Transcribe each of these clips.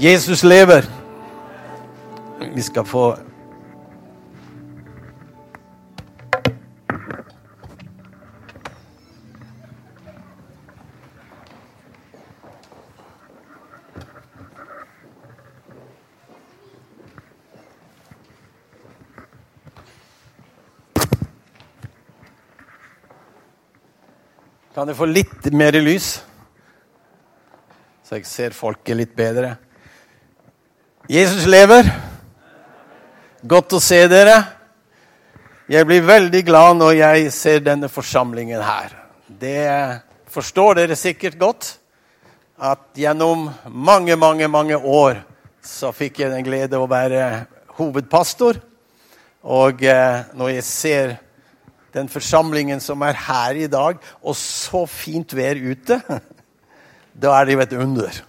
Jesus lever. Vi skal få Kan jeg få litt mer lys? Så jeg ser folket litt bedre. Jesus lever. Godt å se dere. Jeg blir veldig glad når jeg ser denne forsamlingen her. Det forstår dere sikkert godt. At gjennom mange, mange, mange år så fikk jeg den glede å være hovedpastor. Og eh, når jeg ser den forsamlingen som er her i dag, og så fint vær ute, da er det jo et under.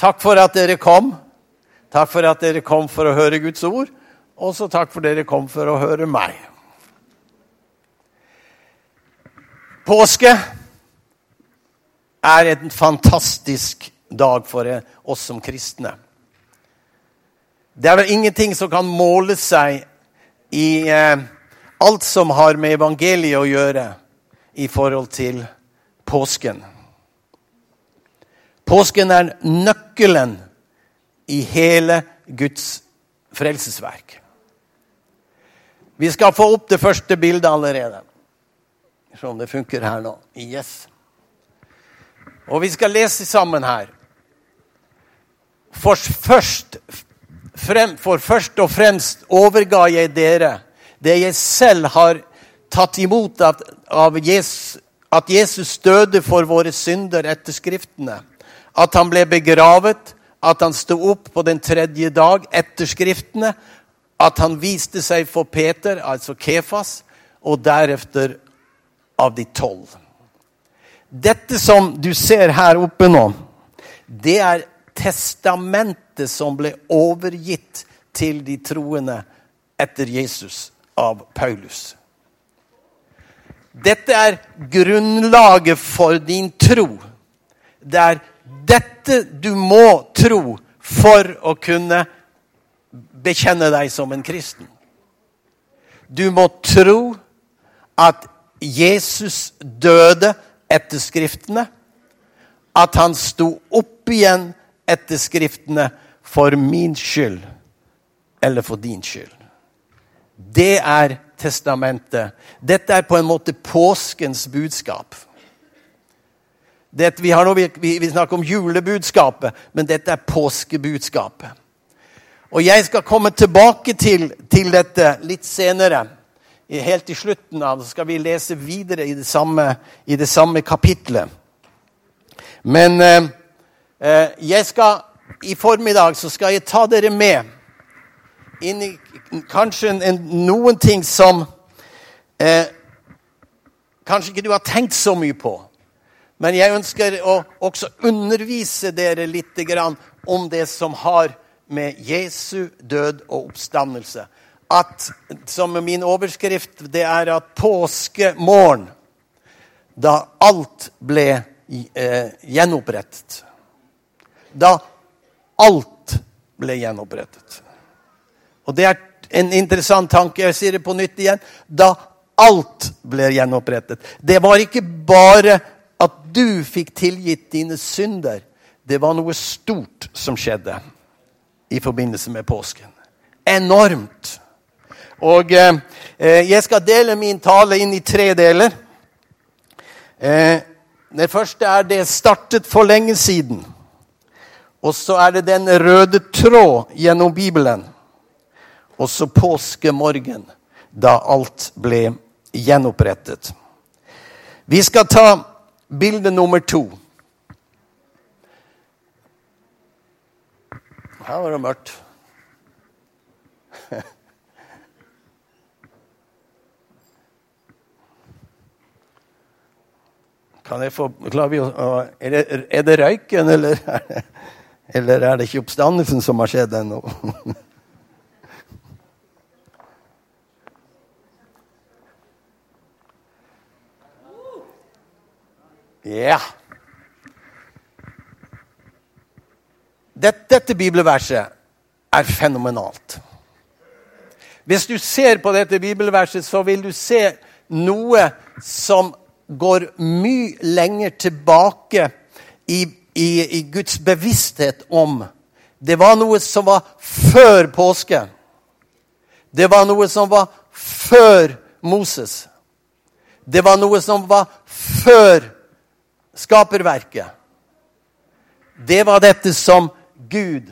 Takk for at dere kom. Takk for at dere kom for å høre Guds ord. Og så takk for at dere kom for å høre meg. Påske er en fantastisk dag for oss som kristne. Det er vel ingenting som kan måle seg i eh, alt som har med evangeliet å gjøre i forhold til påsken. Påsken er nøkkelen i hele Guds frelsesverk. Vi skal få opp det første bildet allerede. Se om det funker her nå. Yes. Og vi skal lese sammen her. For først, frem, for først og fremst overga jeg dere det jeg selv har tatt imot av, av Jesus, at Jesus døde for våre synder etter Skriftene. At han ble begravet, at han sto opp på den tredje dag etter Skriftene. At han viste seg for Peter, altså Kefas, og deretter av de tolv. Dette som du ser her oppe nå, det er testamentet som ble overgitt til de troende etter Jesus av Paulus. Dette er grunnlaget for din tro. Det er dette du må tro for å kunne bekjenne deg som en kristen. Du må tro at Jesus døde etter Skriftene. At han sto opp igjen etter Skriftene for min skyld eller for din skyld. Det er testamentet. Dette er på en måte påskens budskap. Det, vi, nå, vi, vi, snakker om julebudskapet, men dette er påskebudskapet. Og Jeg skal komme tilbake til, til dette litt senere. Helt i slutten av det skal vi lese videre i det samme, i det samme kapitlet. Men eh, eh jeg skal, i formiddag så skal jeg ta dere med inn i kanskje en, en, noen ting som eh, kanskje ikke du har tenkt så mye på. Men jeg ønsker å også undervise dere litt om det som har med Jesu død og oppstandelse at, Som min overskrift det er at påskemorgen, da alt ble eh, gjenopprettet Da alt ble gjenopprettet. Og det er en interessant tanke. Jeg sier det på nytt igjen. Da alt ble gjenopprettet. Det var ikke bare du fikk tilgitt dine synder. Det var noe stort som skjedde i forbindelse med påsken. Enormt. Og eh, jeg skal dele min tale inn i tre deler. Eh, det første er det startet for lenge siden. Og så er det den røde tråd gjennom Bibelen. Og så påskemorgen, da alt ble gjenopprettet. Vi skal ta bilde nummer to. Her var det mørkt. Kan jeg få vi Er det, er det røyken, eller, eller er det ikke oppstandelsen som har skjedd ennå? Ja. dette, dette bibelverset er fenomenalt. Hvis du ser på dette bibelverset, så vil du se noe som går mye lenger tilbake i, i, i Guds bevissthet om Det var noe som var før påske. Det var noe som var før Moses. Det var noe som var før skaperverket. Det var dette som Gud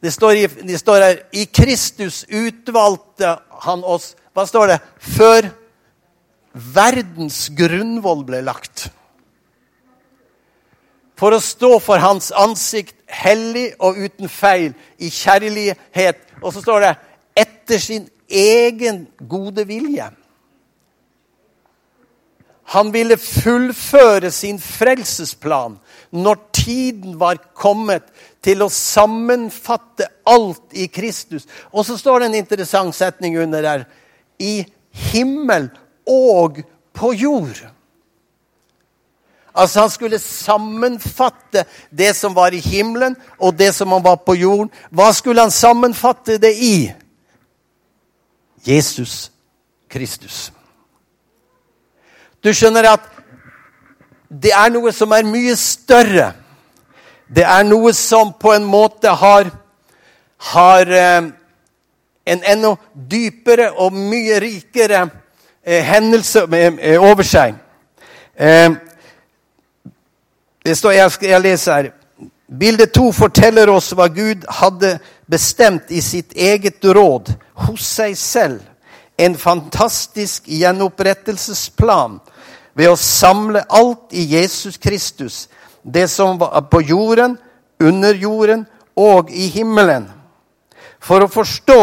det står, i, det står her I Kristus utvalgte han oss Hva står det? Før verdens grunnvoll ble lagt. For å stå for hans ansikt hellig og uten feil, i kjærlighet. Og så står det etter sin egen gode vilje. Han ville fullføre sin frelsesplan når tiden var kommet til å sammenfatte alt i Kristus. Og så står det en interessant setning under der. I himmel og på jord. Altså Han skulle sammenfatte det som var i himmelen, og det som han var på jorden. Hva skulle han sammenfatte det i? Jesus Kristus. Du skjønner at det er noe som er mye større. Det er noe som på en måte har, har eh, en enda dypere og mye rikere eh, hendelse eh, over seg. Det står, jeg leser her. Bilde to forteller oss hva Gud hadde bestemt i sitt eget råd hos seg selv en fantastisk gjenopprettelsesplan ved å samle alt i Jesus Kristus, det som var på jorden, under jorden og i himmelen. For å forstå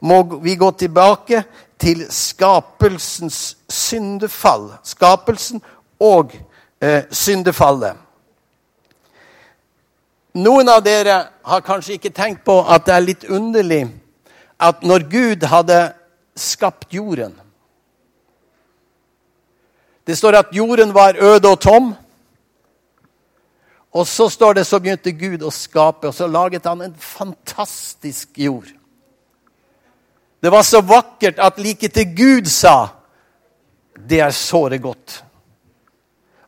må vi gå tilbake til skapelsens syndefall. Skapelsen og eh, syndefallet. Noen av dere har kanskje ikke tenkt på at det er litt underlig at når Gud hadde skapt jorden. Det står at jorden var øde og tom. Og så står det så begynte Gud å skape, og så laget han en fantastisk jord. Det var så vakkert at like til Gud sa det er såre godt.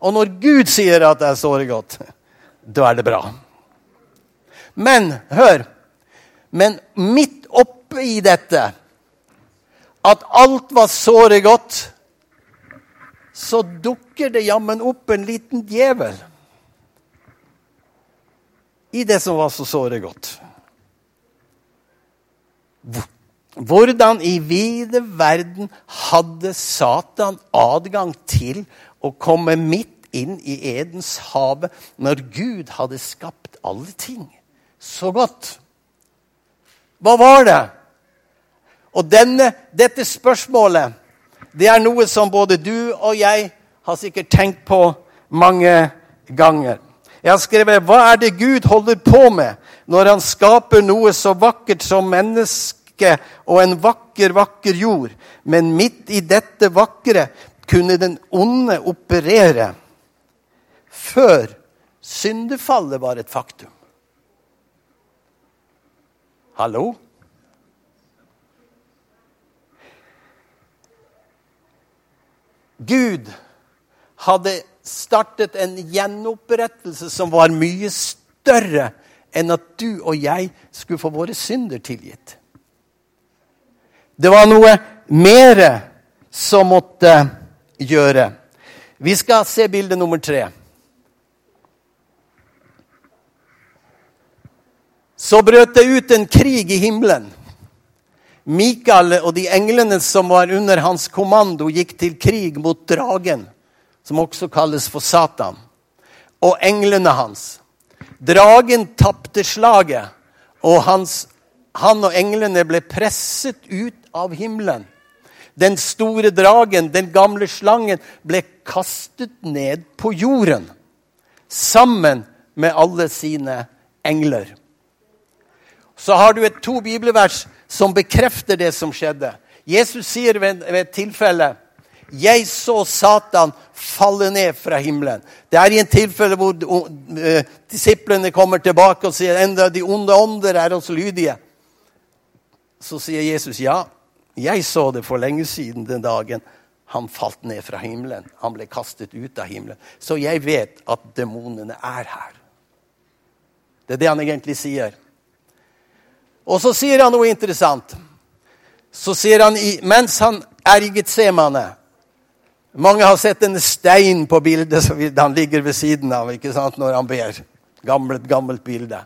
Og når Gud sier at det er såre godt, da er det bra. Men hør Men midt oppe i dette at alt var såre godt, så dukker det jammen opp en liten djevel i det som var så såre godt. Hvordan i vide verden hadde Satan adgang til å komme midt inn i Edens hage når Gud hadde skapt alle ting så godt? Hva var det? Og denne, dette spørsmålet det er noe som både du og jeg har sikkert tenkt på mange ganger. Jeg har skrevet hva er det Gud holder på med når han skaper noe så vakkert som menneske og en vakker, vakker jord? Men midt i dette vakre kunne den onde operere før syndefallet var et faktum. Hallo? Gud hadde startet en gjenopprettelse som var mye større enn at du og jeg skulle få våre synder tilgitt. Det var noe mer som måtte gjøre. Vi skal se bilde nummer tre. Så brøt det ut en krig i himmelen. Mikael og de englene som var under hans kommando, gikk til krig mot dragen, som også kalles for Satan, og englene hans. Dragen tapte slaget, og hans, han og englene ble presset ut av himmelen. Den store dragen, den gamle slangen, ble kastet ned på jorden sammen med alle sine engler. Så har du et to bibelvers som bekrefter det som skjedde. Jesus sier ved, et tilfelle Jeg så Satan falle ned fra himmelen. Det er i en tilfelle hvor uh, disiplene kommer tilbake og sier enda de onde ånder er oss lydige. Så sier Jesus ja, jeg så det for lenge siden den dagen han falt ned fra himmelen. Han ble kastet ut av himmelen. Så jeg vet at demonene er her. Det er det han egentlig sier. Og så sier han noe interessant. Så sier han, mens han erget semane mange har sett en stein på bildet som han ligger ved siden av ikke sant, når han ber. Gammelt, gammelt bilde.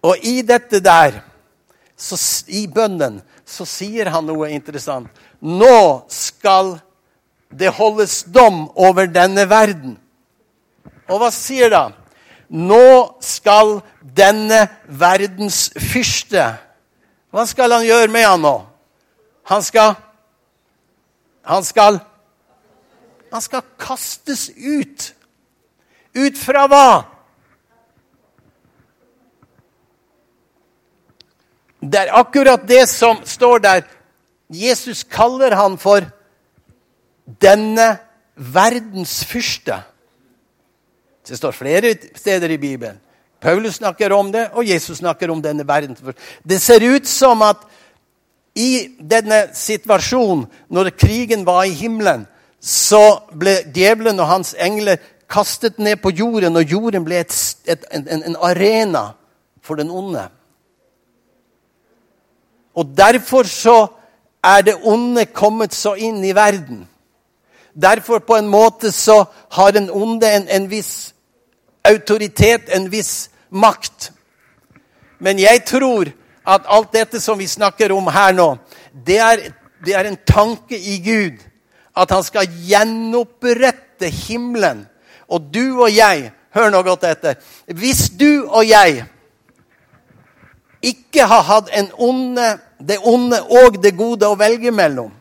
Og i dette der, så, i bønnen, så sier han noe interessant. Nå skal det holdes dom over denne verden. Og hva sier han? Nå skal denne verdens fyrste Hva skal han gjøre med han nå? Han skal Han skal han skal kastes ut. Ut fra hva? Det er akkurat det som står der. Jesus kaller han for denne verdens fyrste. Det står flere steder i Bibelen. Paulus snakker om det, og Jesus snakker om denne verden. Det ser ut som at i denne situasjonen, når krigen var i himmelen, så ble djevelen og hans engler kastet ned på jorden, og jorden ble et, et, en, en arena for den onde. Og derfor så er det onde kommet så inn i verden. Derfor på en måte så har den onde en, en viss autoritet, en viss makt. Men jeg tror at alt dette som vi snakker om her nå, det er, det er en tanke i Gud at han skal gjenopprette himmelen. Og du og jeg Hør nå godt etter. Hvis du og jeg ikke har hatt onde, det onde og det gode å velge mellom,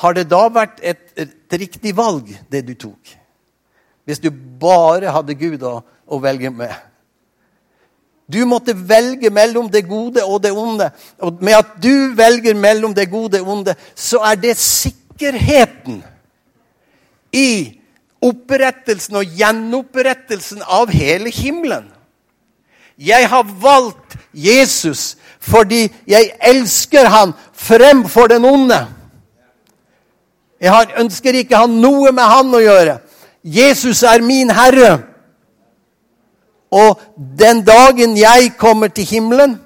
har det da vært et, et riktig valg, det du tok? Hvis du bare hadde Gud å, å velge med? Du måtte velge mellom det gode og det onde. Og med at du velger mellom det gode og onde, så er det sikkerheten i opprettelsen og gjenopprettelsen av hele himmelen. Jeg har valgt Jesus fordi jeg elsker han fremfor den onde. Jeg ønsker ikke ha noe med han å gjøre. Jesus er min herre. Og den dagen jeg kommer til himmelen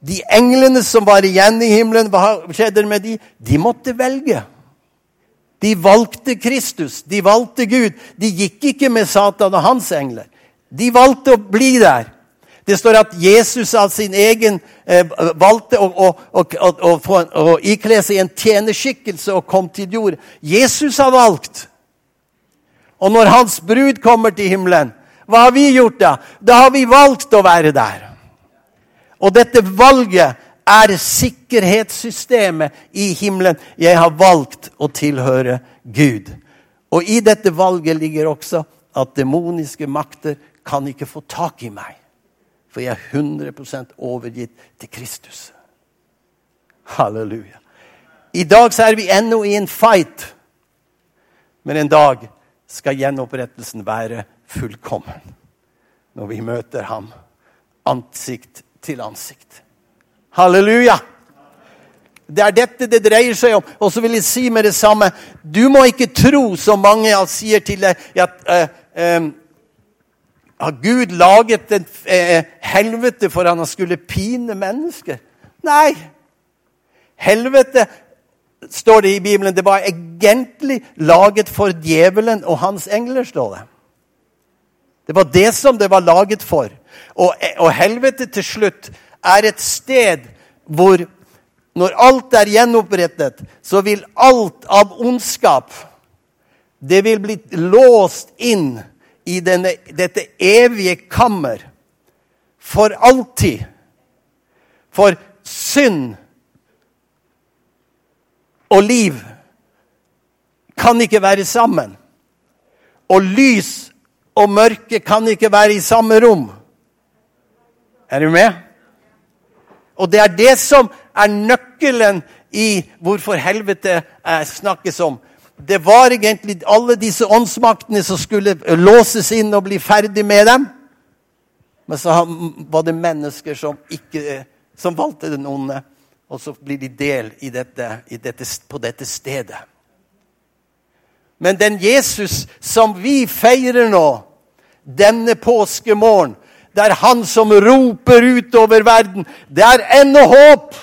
De englene som var igjen i himmelen, hva skjedde med de? De måtte velge. De valgte Kristus. De valgte Gud. De gikk ikke med Satan og hans engler. De valgte å bli der. Det står at Jesus av sin egen eh, valgte å, å, å, å, ikle seg en tjenerskikkelse og kom til jord. Jesus har valgt. Og når hans brud kommer til himmelen, hva har vi gjort da? Da har vi valgt å være der. Og dette valget er sikkerhetssystemet i himmelen. Jeg har valgt å tilhøre Gud. Og i dette valget ligger også at demoniske makter kan ikke få tak i meg. For jeg er 100 overgitt til Kristus. Halleluja. I dag så er vi ennå i en fight. Men en dag skal gjenopprettelsen være fullkommen når vi møter ham ansikt til ansikt. Halleluja! Det er dette det dreier seg om. Og så vil jeg si med det samme Du må ikke tro, som mange sier til deg, at uh, um, har Gud laget et eh, helvete for han skulle pine mennesker? Nei. Helvete, står det i Bibelen, det var egentlig laget for djevelen og hans engler, står det. Det var det som det var laget for. Og, og helvete til slutt er et sted hvor når alt er gjenopprettet, så vil alt av ondskap Det vil bli låst inn i denne, dette evige kammer for alltid. For synd og liv kan ikke være sammen. Og lys og mørke kan ikke være i samme rom. Er du med? Og det er det som er nøkkelen i hvorfor helvete snakkes om. Det var egentlig alle disse åndsmaktene som skulle låses inn og bli ferdig med dem. Men så var det mennesker som, ikke, som valgte den onde, og så blir de del i dette, i dette, på dette stedet. Men den Jesus som vi feirer nå, denne påskemorgen, det er han som roper utover verden. Det er ennå håp!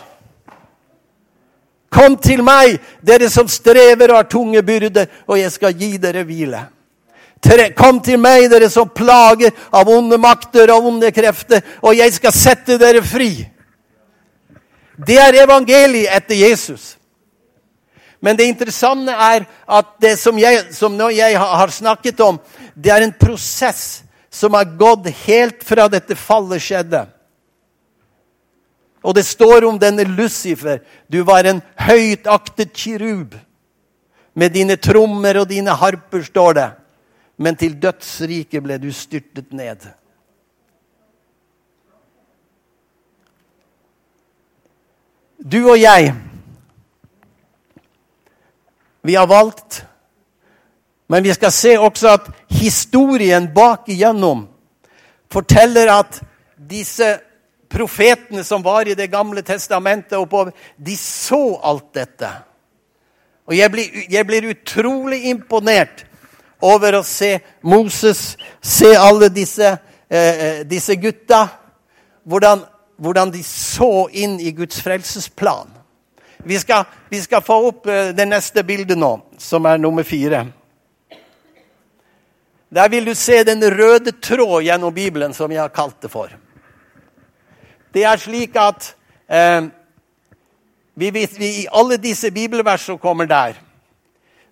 Kom til meg, dere som strever og har tunge byrder, og jeg skal gi dere hvile. Kom til meg, dere som plager av onde makter og onde krefter, og jeg skal sette dere fri. Det er evangeliet etter Jesus. Men det interessante er at det som jeg, som jeg har snakket om, det er en prosess som har gått helt fra dette fallet skjedde. Og det står om denne Lucifer. Du var en høytaktet kirub. Med dine trommer og dine harper, står det. Men til dødsriket ble du styrtet ned. Du og jeg, vi har valgt Men vi skal se også at historien bak igjennom forteller at disse profetene som var i Det gamle testamentet, oppover, de så alt dette. Og jeg blir, jeg blir, utrolig imponert over å se Moses, se alle disse, eh, eh, disse gutta. Hvordan, hvordan, de så inn i Guds frelsesplan. Vi skal, vi skal få opp eh, det neste bildet nå, som er nummer fire. Der vil du se den røde tråd gjennom Bibelen, som jeg har kalt det for. Det er slik at eh, vi, vi, I alle disse bibelvers som kommer der,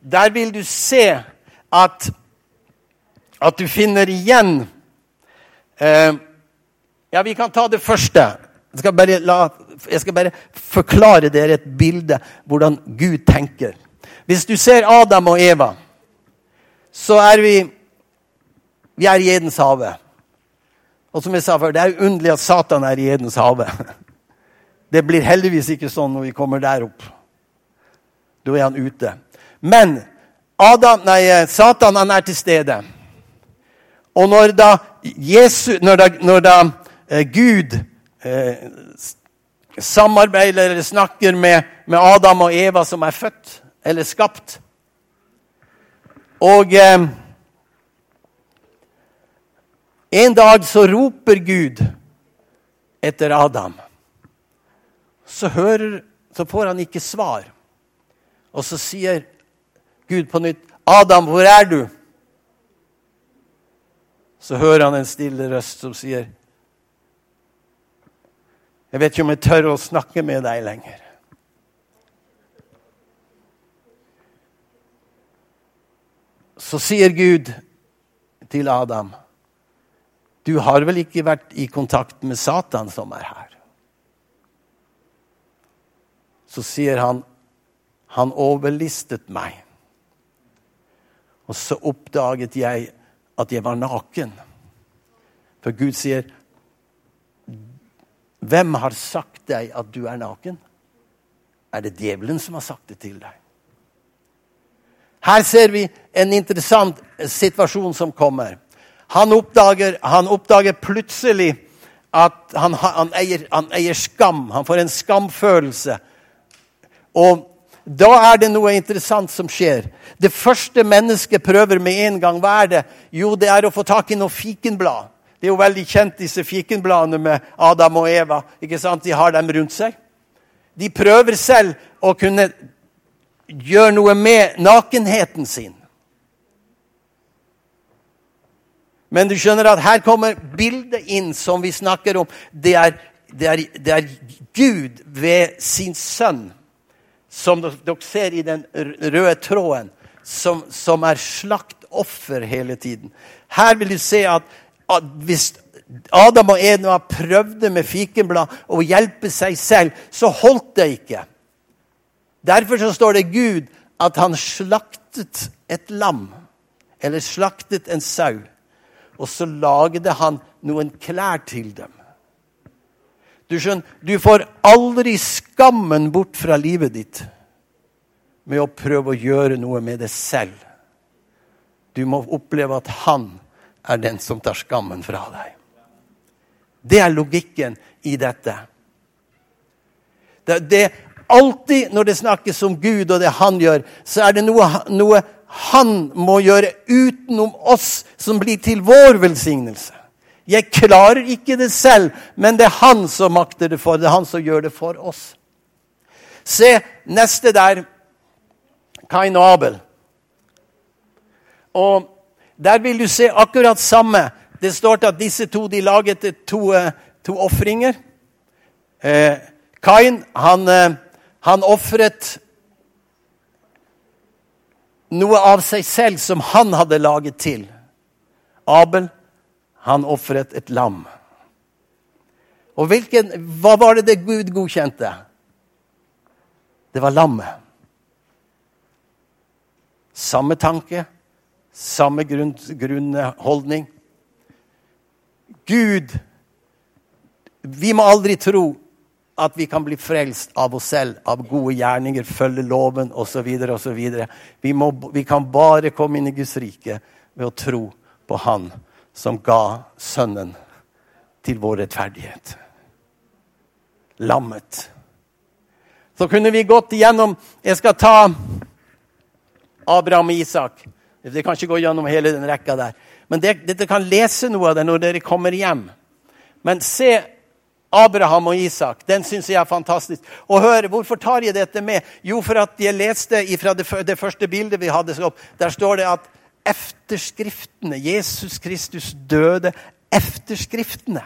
der vil du se at, at du finner igjen eh, Ja, vi kan ta det første. Jeg skal, bare la, jeg skal bare forklare dere et bilde hvordan Gud tenker. Hvis du ser Adam og Eva, så er vi vi er i Edens hage. Og som jeg sa før, Det er underlig at Satan er i Edens hage. Det blir heldigvis ikke sånn når vi kommer der opp. Da er han ute. Men Adam, nei, Satan han er til stede. Og når da, Jesus, når da, når da eh, Gud eh, samarbeider eller snakker med, med, Adam og Eva som er født eller skapt Og eh, en dag så roper Gud etter Adam. Så, hører, så får han ikke svar. Og så sier Gud på nytt, 'Adam, hvor er du?' Så hører han en stille røst som sier, 'Jeg vet ikke om jeg tør å snakke med deg lenger.' Så sier Gud til Adam du har vel ikke vært i kontakt med Satan som er her? Så sier han, han overlistet meg. Og så oppdaget jeg at jeg var naken. For Gud sier, 'Hvem har sagt deg at du er naken?' Er det djevelen som har sagt det til deg? Her ser vi en interessant situasjon som kommer. Han oppdager, han oppdager plutselig at han, han, eier, han, eier, skam. Han får en skamfølelse. Og da er det noe interessant som skjer. Det første mennesket prøver med en gang, hva er det? Jo, det er å få tak i noe fikenblad. Det er jo veldig kjent, disse fikenbladene med Adam og Eva. ikke sant? De har dem rundt seg. De prøver selv å kunne gjøre noe med nakenheten sin. Men du skjønner at her kommer bildet inn som vi snakker om. Det er, det er, det er Gud ved sin sønn, som dere ser i den røde tråden, som, som er slaktoffer hele tiden. Her vil du se at, at hvis Adam og Eva prøvde med fikenblad å hjelpe seg selv, så holdt det ikke. Derfor så står det Gud at han slaktet et lam, eller slaktet en sau og så lagde han noen klær til dem. Du skjønner, du får aldri skammen bort fra livet ditt med å prøve å gjøre noe med det selv. Du må oppleve at han er den som tar skammen fra deg. Det er logikken i dette. Det, det alltid når det snakkes om Gud og det han gjør, så er det noe, noe han må gjøre utenom oss, som blir til vår velsignelse. Jeg klarer ikke det selv, men det er han som makter det for. Det er han som gjør det for oss. Se neste der. Kain og Abel. Og der vil du se akkurat samme. Det står til at disse to de laget to, eh, to ofringer. Eh, Kain han, eh, han ofret noe av seg selv som han hadde laget til. Abel han ofret et lam. Og hvilken, hva var det det Gud godkjente? Det var lammet. Samme tanke, samme grunn, grunnholdning. Gud Vi må aldri tro at vi kan bli frelst av oss selv, av gode gjerninger, følge loven osv. osv. Vi, vi kan bare komme inn i Guds rike ved å tro på Han som ga Sønnen til vår rettferdighet. Lammet. Så kunne vi gått igjennom Jeg skal ta Abraham og Isak. Det kan ikke gå gjennom hele den rekka der. Men dere kan lese noe av det når dere kommer hjem. Men se Abraham og Isak. Den syns jeg er fantastisk. Og hør, Hvorfor tar jeg dette med? Jo, for at jeg leste fra det, første bildet vi hadde. Der står det at efterskriftene. Jesus Kristus døde efterskriftene.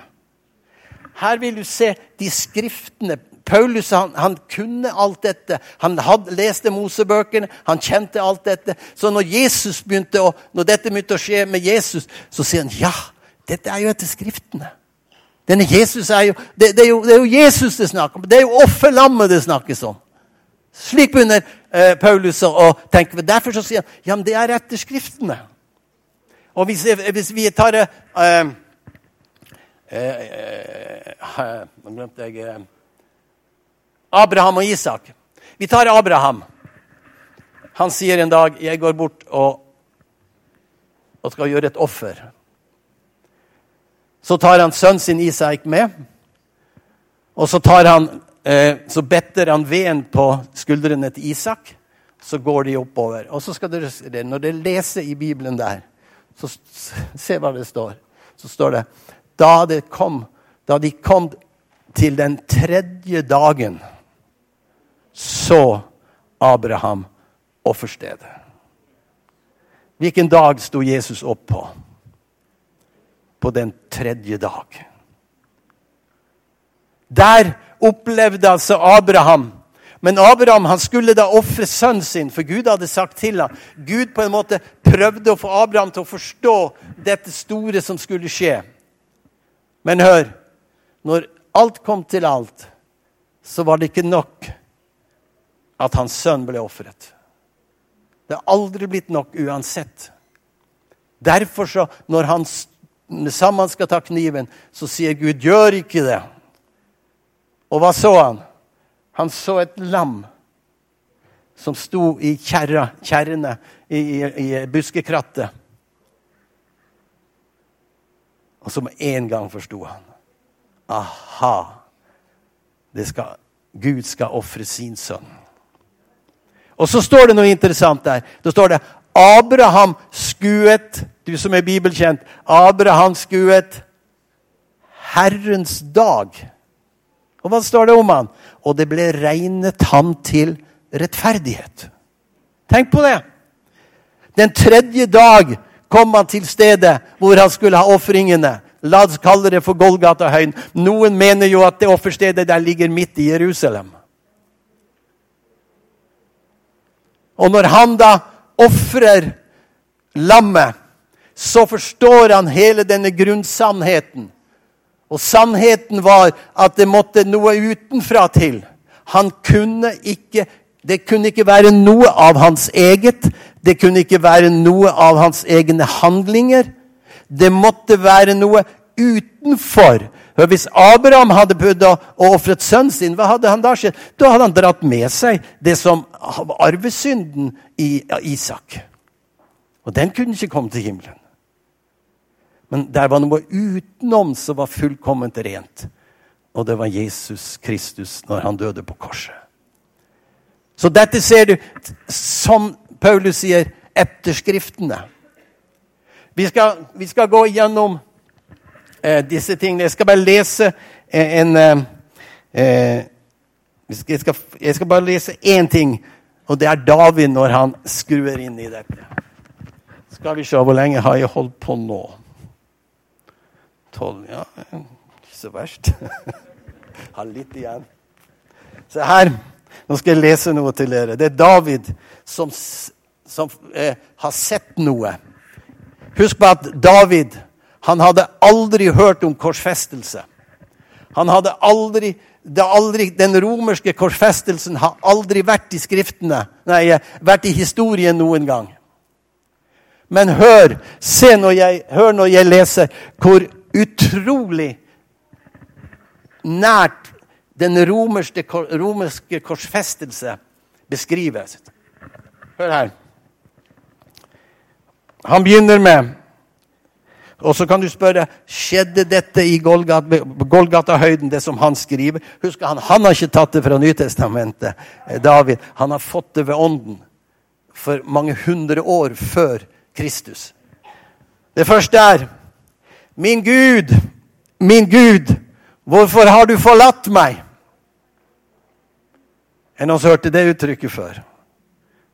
Her vil du se de skriftene. Paulus han, han kunne alt dette. Han hadde, leste Mosebøkene, han kjente alt dette. Så når, å, når dette begynte å skje med Jesus, så sier han ja, dette er jo etter Skriftene. Denne Jesus er jo, det, det, er jo, det er jo Jesus det snakker om. Det er jo offerlammet det snakkes om. Slik begynner eh, Paulus å tenke. Derfor så sier han ja, det er etter Skriftene. Og hvis, hvis vi tar det eh, eh, eh, Nå glemte jeg eh, Abraham og Isak. Vi tar Abraham. Han sier en dag 'Jeg går bort og, og skal gjøre et offer'. Så tar han sønnen sin Isak med, og så han Eh, så better han veden på skuldrene til Isak. Så går de oppover. Og så skal dere, Når dere leser i Bibelen der, så se hva det står. Så står det da, det kom, da de kom til den tredje dagen, så Abraham offerstedet. Hvilken dag sto Jesus opp på? På den tredje dag. Der opplevde altså Abraham. Men Abraham han skulle da ofre sønnen sin, for Gud hadde sagt til ham. Gud på en måte prøvde å få Abraham til å forstå dette store som skulle skje. Men hør, når alt kom til alt, så var det ikke nok at hans sønn ble ofret. Det har aldri blitt nok uansett. Derfor, så, når han sammen skal ta kniven, så sier Gud, gjør ikke det. Og hva så han? Han så et lam som sto i kjerrene i, i, i buskekrattet. Og som en gang forsto han. Aha! Skal, Gud skal ofre sin sønn. Og så står det noe interessant der. Da står det Abraham skuet Du som er bibelkjent. Abraham skuet Herrens dag. Og hva står det om han? Og det ble regnet han til rettferdighet. Tenk på det! Den tredje dag kom han til stedet hvor han skulle ha ofringene. La oss kalle det for Golgata-høyen. Noen mener jo at det offerstedet der ligger midt i Jerusalem. Og når han da ofrer lammet, så forstår han hele denne grunnsannheten. Og sannheten var at det måtte noe utenfra til. Han kunne ikke, det kunne ikke være noe av hans eget. Det kunne ikke være noe av hans egne handlinger. Det måtte være noe utenfor. For hvis Abraham hadde prøvd å ofret sønnen sin, hva hadde han da skjedd? Da hadde han dratt med seg det som arvesynden i Isak. Og den kunne ikke komme til himmelen. Men der var noe utenom som var fullkomment rent. Og det var Jesus Kristus når han døde på korset. Så dette ser du, som Paulus sier, etterskriftene. Vi skal, vi skal gå gjennom eh, disse tingene. Jeg skal bare lese en eh, eh jeg, skal, jeg skal bare lese én ting, og det er David når han skrur inn i dette. Skal vi se, hvor lenge har jeg holdt på nå? Tolv Ja, ikke så verst. har litt igjen. Se her. Nå skal jeg lese noe til dere. Det er David som, som eh, har sett noe. Husk på at David han hadde aldri hørt om korsfestelse. Han hadde aldri, aldri, Den romerske korsfestelsen har aldri vært i skriftene, nei, vært i historien noen gang. Men hør, se når jeg, hør når jeg leser hvor utrolig nært den romerske, romerske korsfestelse beskrives. Hør her. Han begynner med og så kan du spørre skjedde dette i Golgata-høyden, det som han skriver. Husk, han, han har ikke tatt det fra Nytestamentet, eh, David. Han har fått det ved ånden for mange hundre år før Kristus. Det første er Min Gud, min Gud, hvorfor har du forlatt meg? En noen oss hørte det uttrykket før.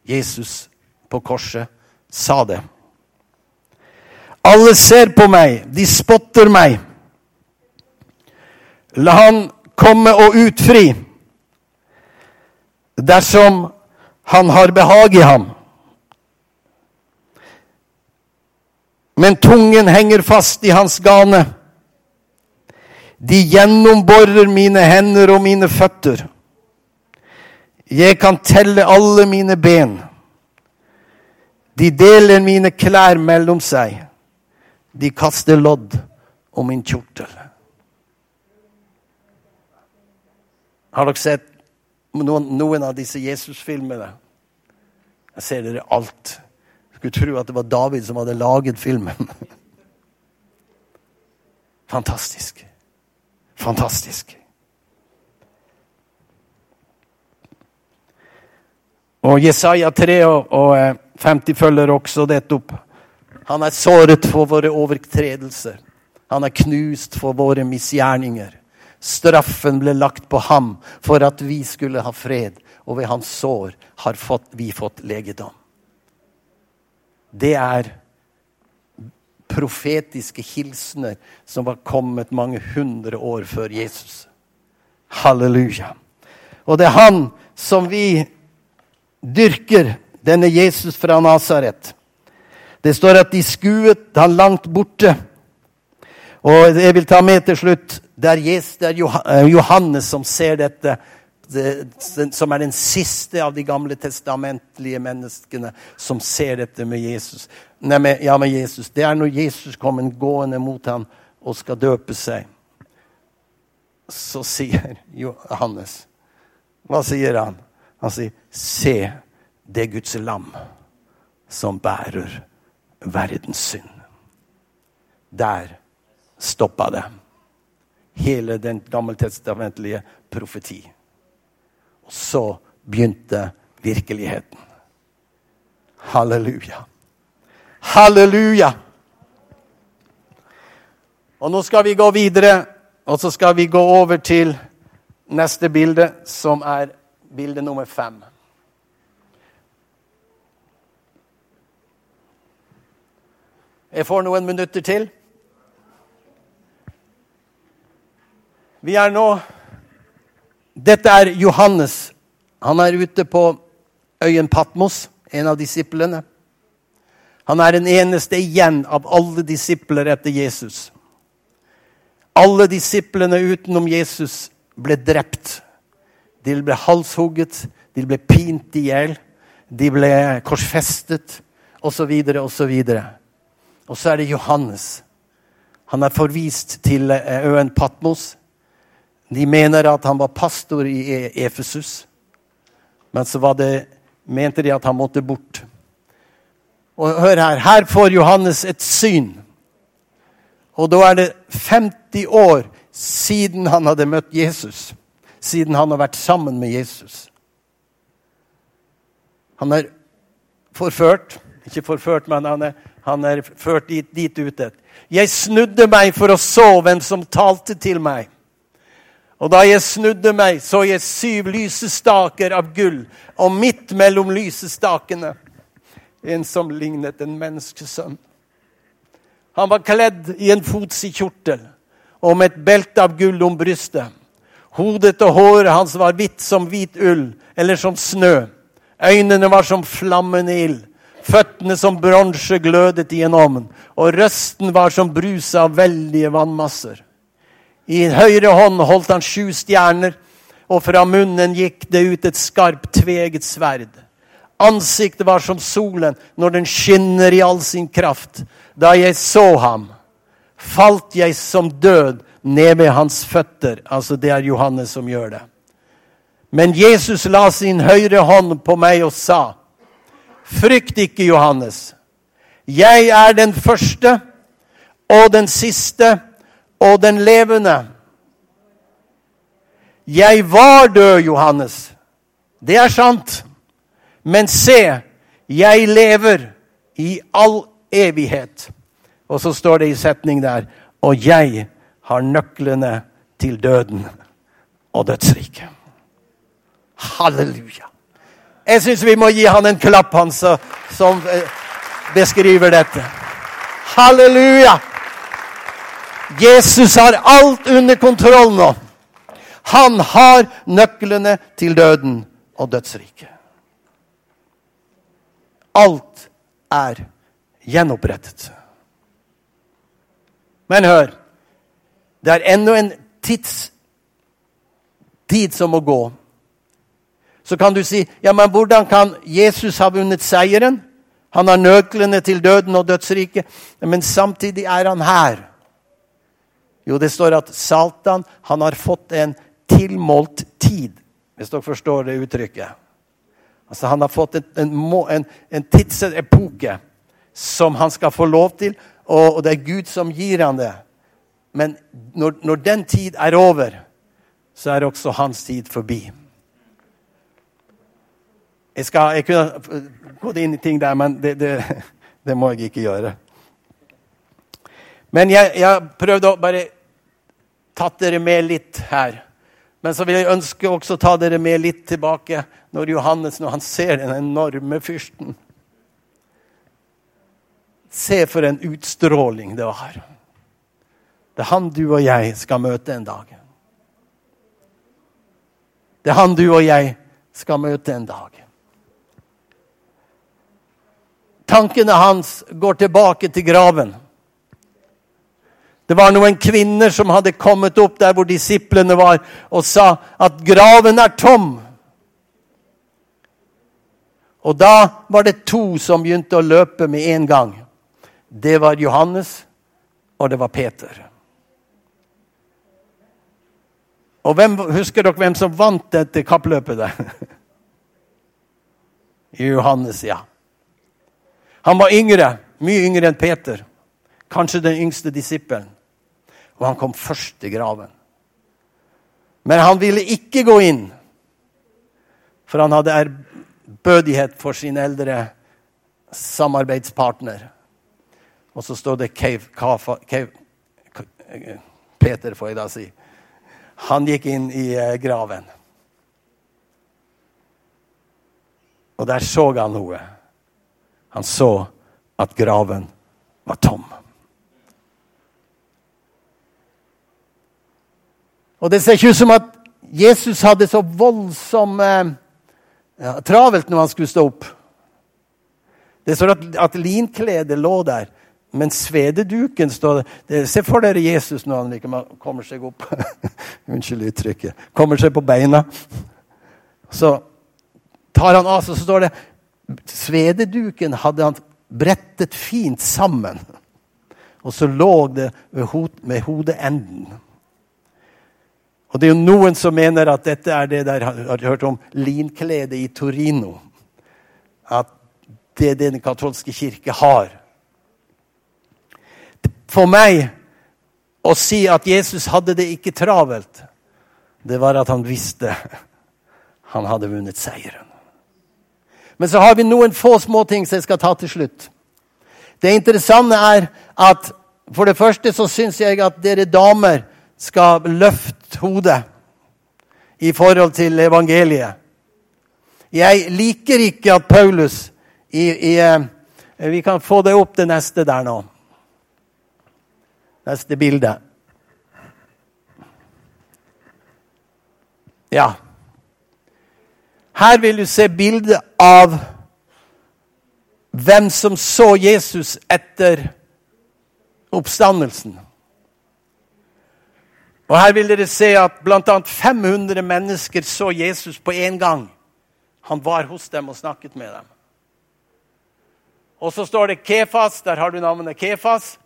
Jesus på korset sa det. Alle ser på meg, de spotter meg. La han komme og utfri dersom han har behag i ham. Men tungen henger fast i hans gane. De gjennomborer mine hender og mine føtter. Jeg kan telle alle mine ben. De deler mine klær mellom seg. De kaster lodd om min kjortel. Har dere sett noen, av disse Jesus-filmene? Jeg ser dere alt. Skulle tro at det var David som hadde laget filmen. Fantastisk. Fantastisk. Og Jesaja 3 og, og 50 eh, følger også dette opp. Han er såret for våre overtredelser. Han er knust for våre misgjerninger. Straffen ble lagt på ham for at vi skulle ha fred, og ved hans sår har fått, vi fått legedom. Det er profetiske hilsener som var kommet mange hundre år før Jesus. Halleluja. Og det er han som vi dyrker, denne Jesus fra Nasaret. Det står at de skuet han langt borte. Og jeg vil ta med til slutt Det er eh, Johannes som ser dette, som er den siste av de gamle testamentlige menneskene som ser dette med Jesus. Nei, med, ja, med Jesus. Det er når Jesus kommer gående mot ham og skal døpe seg. Så sier Johannes Hva sier han? Han sier, 'Se, det Guds lam som bærer verdens synd. Der stoppa det. Hele den gammeltestamentlige profeti. Og så begynte virkeligheten. Halleluja. Halleluja! Og nå skal vi gå videre, og så skal vi gå over til neste bilde, som er bilde nummer fem. Jeg får noen minutter til. Vi er nå Dette er Johannes. Han er ute på øyen Patmos, en av disiplene. Han er den eneste igjen av alle disipler etter Jesus. Alle disiplene utenom Jesus ble drept. De ble halshugget, de ble pint i hjel, de ble korsfestet osv. osv. Og så er det Johannes. Han er forvist til eh, øen Patmos. De mener at han var pastor i E- Efesus. Men så det, mente de at han måtte bort. Og hør her. Her får Johannes et syn. Og da er det 50 år siden han hadde møtt Jesus. Siden han har vært sammen med Jesus. Han er forført. Ikke forført, men han er, han er ført dit, dit ute. Jeg snudde meg for å så hvem som talte til meg. Og da jeg snudde meg, så jeg syv lysestaker av gull, og midt mellom lysestakene en som lignet en menneskesønn. Han var kledd i en fotsid kjortel og med et belte av gull om brystet. Hodet og håret hans var hvitt som hvit ull, eller som snø. Øynene var som flammende ild. Føttene som bronse glødet i en ovn, og røsten var som brus av veldige vannmasser. I høyre hånd holdt han sju stjerner, og fra munnen gikk det ut et skarpt, tveget sverd. Ansiktet var som solen når den skinner i all sin kraft. Da jeg så ham, falt jeg som død ned ved hans føtter. Altså, det er Johannes som gjør det. Men Jesus la sin høyre hånd på meg og sa, Frykt ikke, Johannes. Jeg er den første og den siste og den levende. Jeg var død, Johannes. Det er sant. Men se, jeg lever i all evighet. Og så står det i setning der Og jeg har nøklene til døden og dødsriket. Halleluja. Jeg syns vi må gi han en klapp, han som eh, beskriver dette. Halleluja! Jesus har alt under kontroll nå. Han har nøklene til døden og dødsriket. Alt er gjenopprettet. Men hør, det er ennå en tids, tid som må gå. Så kan du si ja, men hvordan kan Jesus ha vunnet seieren? Han har nøklene til døden og dødsriket, men samtidig er han her. Jo, det står at Satan han har fått en tilmålt tid, hvis dere forstår det uttrykket. Altså Han har fått en, en, en, en tidsepoke som han skal få lov til, og, og, det er Gud som gir han det. Men når, når den tid er over, så er også hans tid forbi. Jeg, skal, jeg kunne gått inn i ting der, men det, det, det må jeg ikke gjøre. Men jeg, jeg prøvde å bare tatt dere med litt her. Men så vil jeg ønske også å ta dere med litt tilbake når Johannes når han ser den enorme fyrsten. Se for en utstråling det var. Det er han du og jeg skal møte en dag. Det er han du og jeg skal møte en dag. Tankene hans går tilbake til graven. Det var noen kvinner som hadde kommet opp der hvor disiplene var, og sa at graven er tom. Og da var det to som begynte å løpe med en gang. Det var Johannes, og det var Peter. Og hvem, Husker dere hvem som vant dette kappløpet? der? Johannes, ja. Han var yngre, mye yngre enn Peter. Kanskje den yngste disippelen og han kom først til graven. Men han ville ikke gå inn, for han hadde ærbødighet for sin eldre samarbeidspartner. Og så står det Cave, Kafa, Cave, Peter, får jeg da si. Han gikk inn i eh, graven. Og der så han noe. Han så at graven var tom. Og det ser ikke ut som at Jesus hadde så voldsom eh, ja, travelt når han skulle stå opp. Det står at, at linkledet lå der, men svededuken står der. Se for dere Jesus når han liksom kommer seg opp. Unnskyld uttrykket. Kommer seg på beina. Så tar han av, så står det Svededuken hadde han brettet fint sammen. og så lå det ved hodeenden. Og det er jo noen som mener at dette er det der har hørt om linkledet i Torino. At det er det den katolske kirke har. For meg å si at Jesus hadde det ikke travelt, det var at han visste han hadde vunnet seieren. Men så har vi noen få småting som jeg skal ta til slutt. Det interessante er at for det første så syns jeg at dere damer skal løfte hodet i forhold til evangeliet. Jeg liker ikke at Paulus i, i, eh, Vi kan få det opp, det neste der nå. Neste bilde. Ja. Her vil du se bildet av hvem som så Jesus etter oppstandelsen. Og Her vil dere se at bl.a. 500 mennesker så Jesus på én gang. Han var hos dem og snakket med dem. Og så står det Kefas. Der har du navnet Kefas,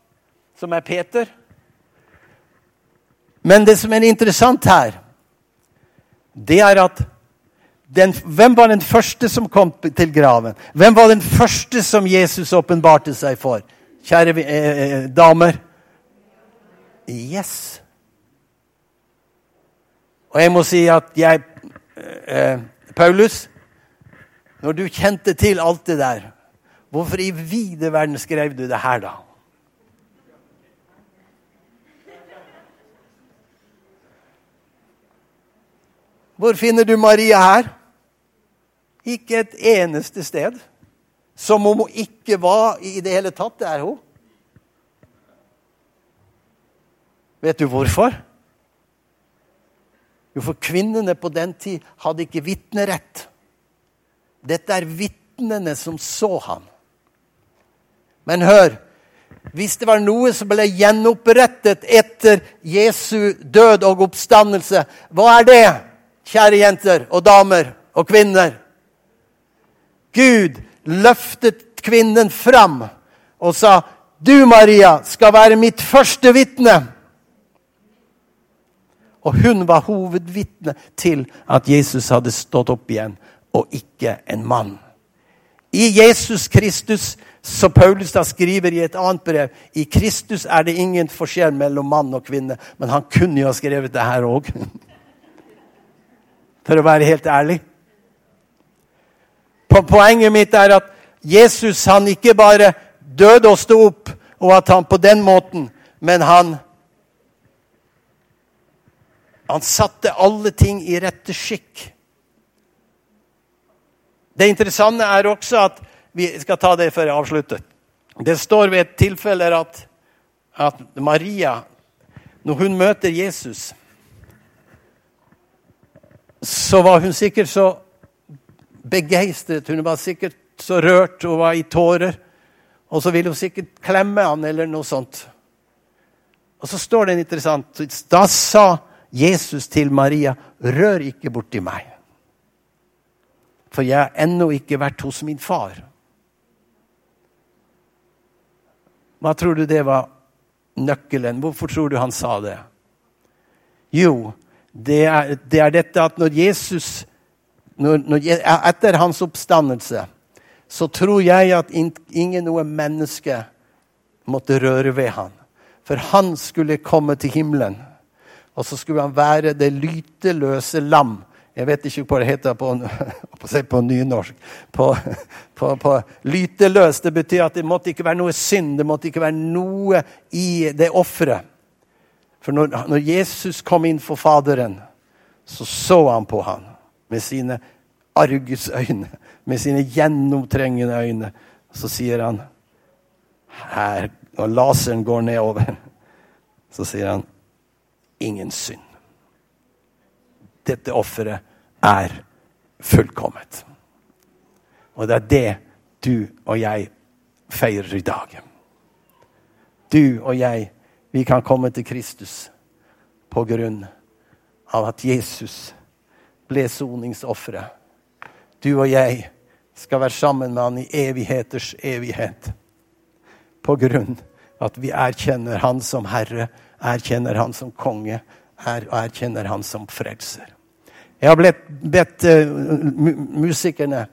som er Peter. Men det som er interessant her, det er at den, hvem var den første som kom til graven? Hvem var den første som Jesus åpenbarte seg for? Kjære eh, eh, damer. Yes. Og jeg må si at jeg eh, Paulus, når du kjente til alt det der, hvorfor i vide verden skrev du det her, da? Hvor finner du Maria her? Ikke et eneste sted. Som om hun ikke var i det hele tatt. Det er hun. Vet du hvorfor? Jo, for kvinnene på den tid hadde ikke vitnerett. Dette er vitnene som så ham. Men hør, hvis det var noe som ble gjenopprettet etter Jesu død og oppstandelse, hva er det, kjære jenter og damer og kvinner? Gud løftet kvinnen fram og sa, 'Du, Maria, skal være mitt første vitne.' Og hun var hovedvitne til at Jesus hadde stått opp igjen, og ikke en mann. I Jesus Kristus, som Paulus da skriver i et annet brev, i Kristus er det ingen forskjell mellom mann og kvinne. Men han kunne jo ha skrevet det her òg. For å være helt ærlig. Poenget mitt er at Jesus han ikke bare døde og sto opp, og at han på den måten, men han han satte alle ting i rette skikk. Det interessante er også at Vi skal ta det før jeg avslutter. Det står ved et tilfelle at, at Maria, når hun møter Jesus, så var hun sikkert så begeistret. Hun var sikkert så rørt og var i tårer. Og så ville hun sikkert klemme han eller noe sånt. Og så står det en interessant Da sa Jesus til Maria, 'Rør ikke borti meg.' For jeg har ennå ikke vært hos min far. Hva tror du det var nøkkelen? Hvorfor tror du han sa det? Jo, det er, det er dette at når Jesus når, når, Etter hans oppstandelse så tror jeg at ingen noe menneske måtte røre ved han. For han skulle komme til himmelen. Og så skulle han være det lyteløse lam. Jeg vet ikke hva det heter på, på, på nynorsk. På, på, på, lyteløs det betyr at det måtte ikke være noe synd. Det måtte ikke være noe i det offeret. For når, når, Jesus kom inn for Faderen, så så han på ham med sine argusøyne, med sine gjennomtrengende øyne. Så sier han her, Når laseren går nedover. Så sier han ingen synd. Dette offeret er fullkomment. Og det er det du og jeg feirer i dag. Du og jeg, vi kan komme til Kristus på grunn av at Jesus ble soningsofferet. Du og jeg skal være sammen med han i evigheters evighet. På grunn av At vi erkjenner Han som Herre, erkjenner Han som konge, er, og erkjenner Han som frelser. Jeg har blitt, bedt uh, musikerne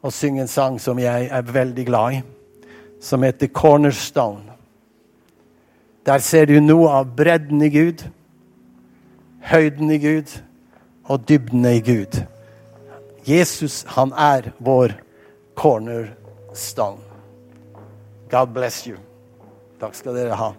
å synge en sang som jeg er veldig glad i, som heter 'Cornerstone'. Der ser du noe av bredden i Gud, høyden i Gud og dybden i Gud. Jesus, han er vår cornerstone. God bless you. Takk skal dere ha.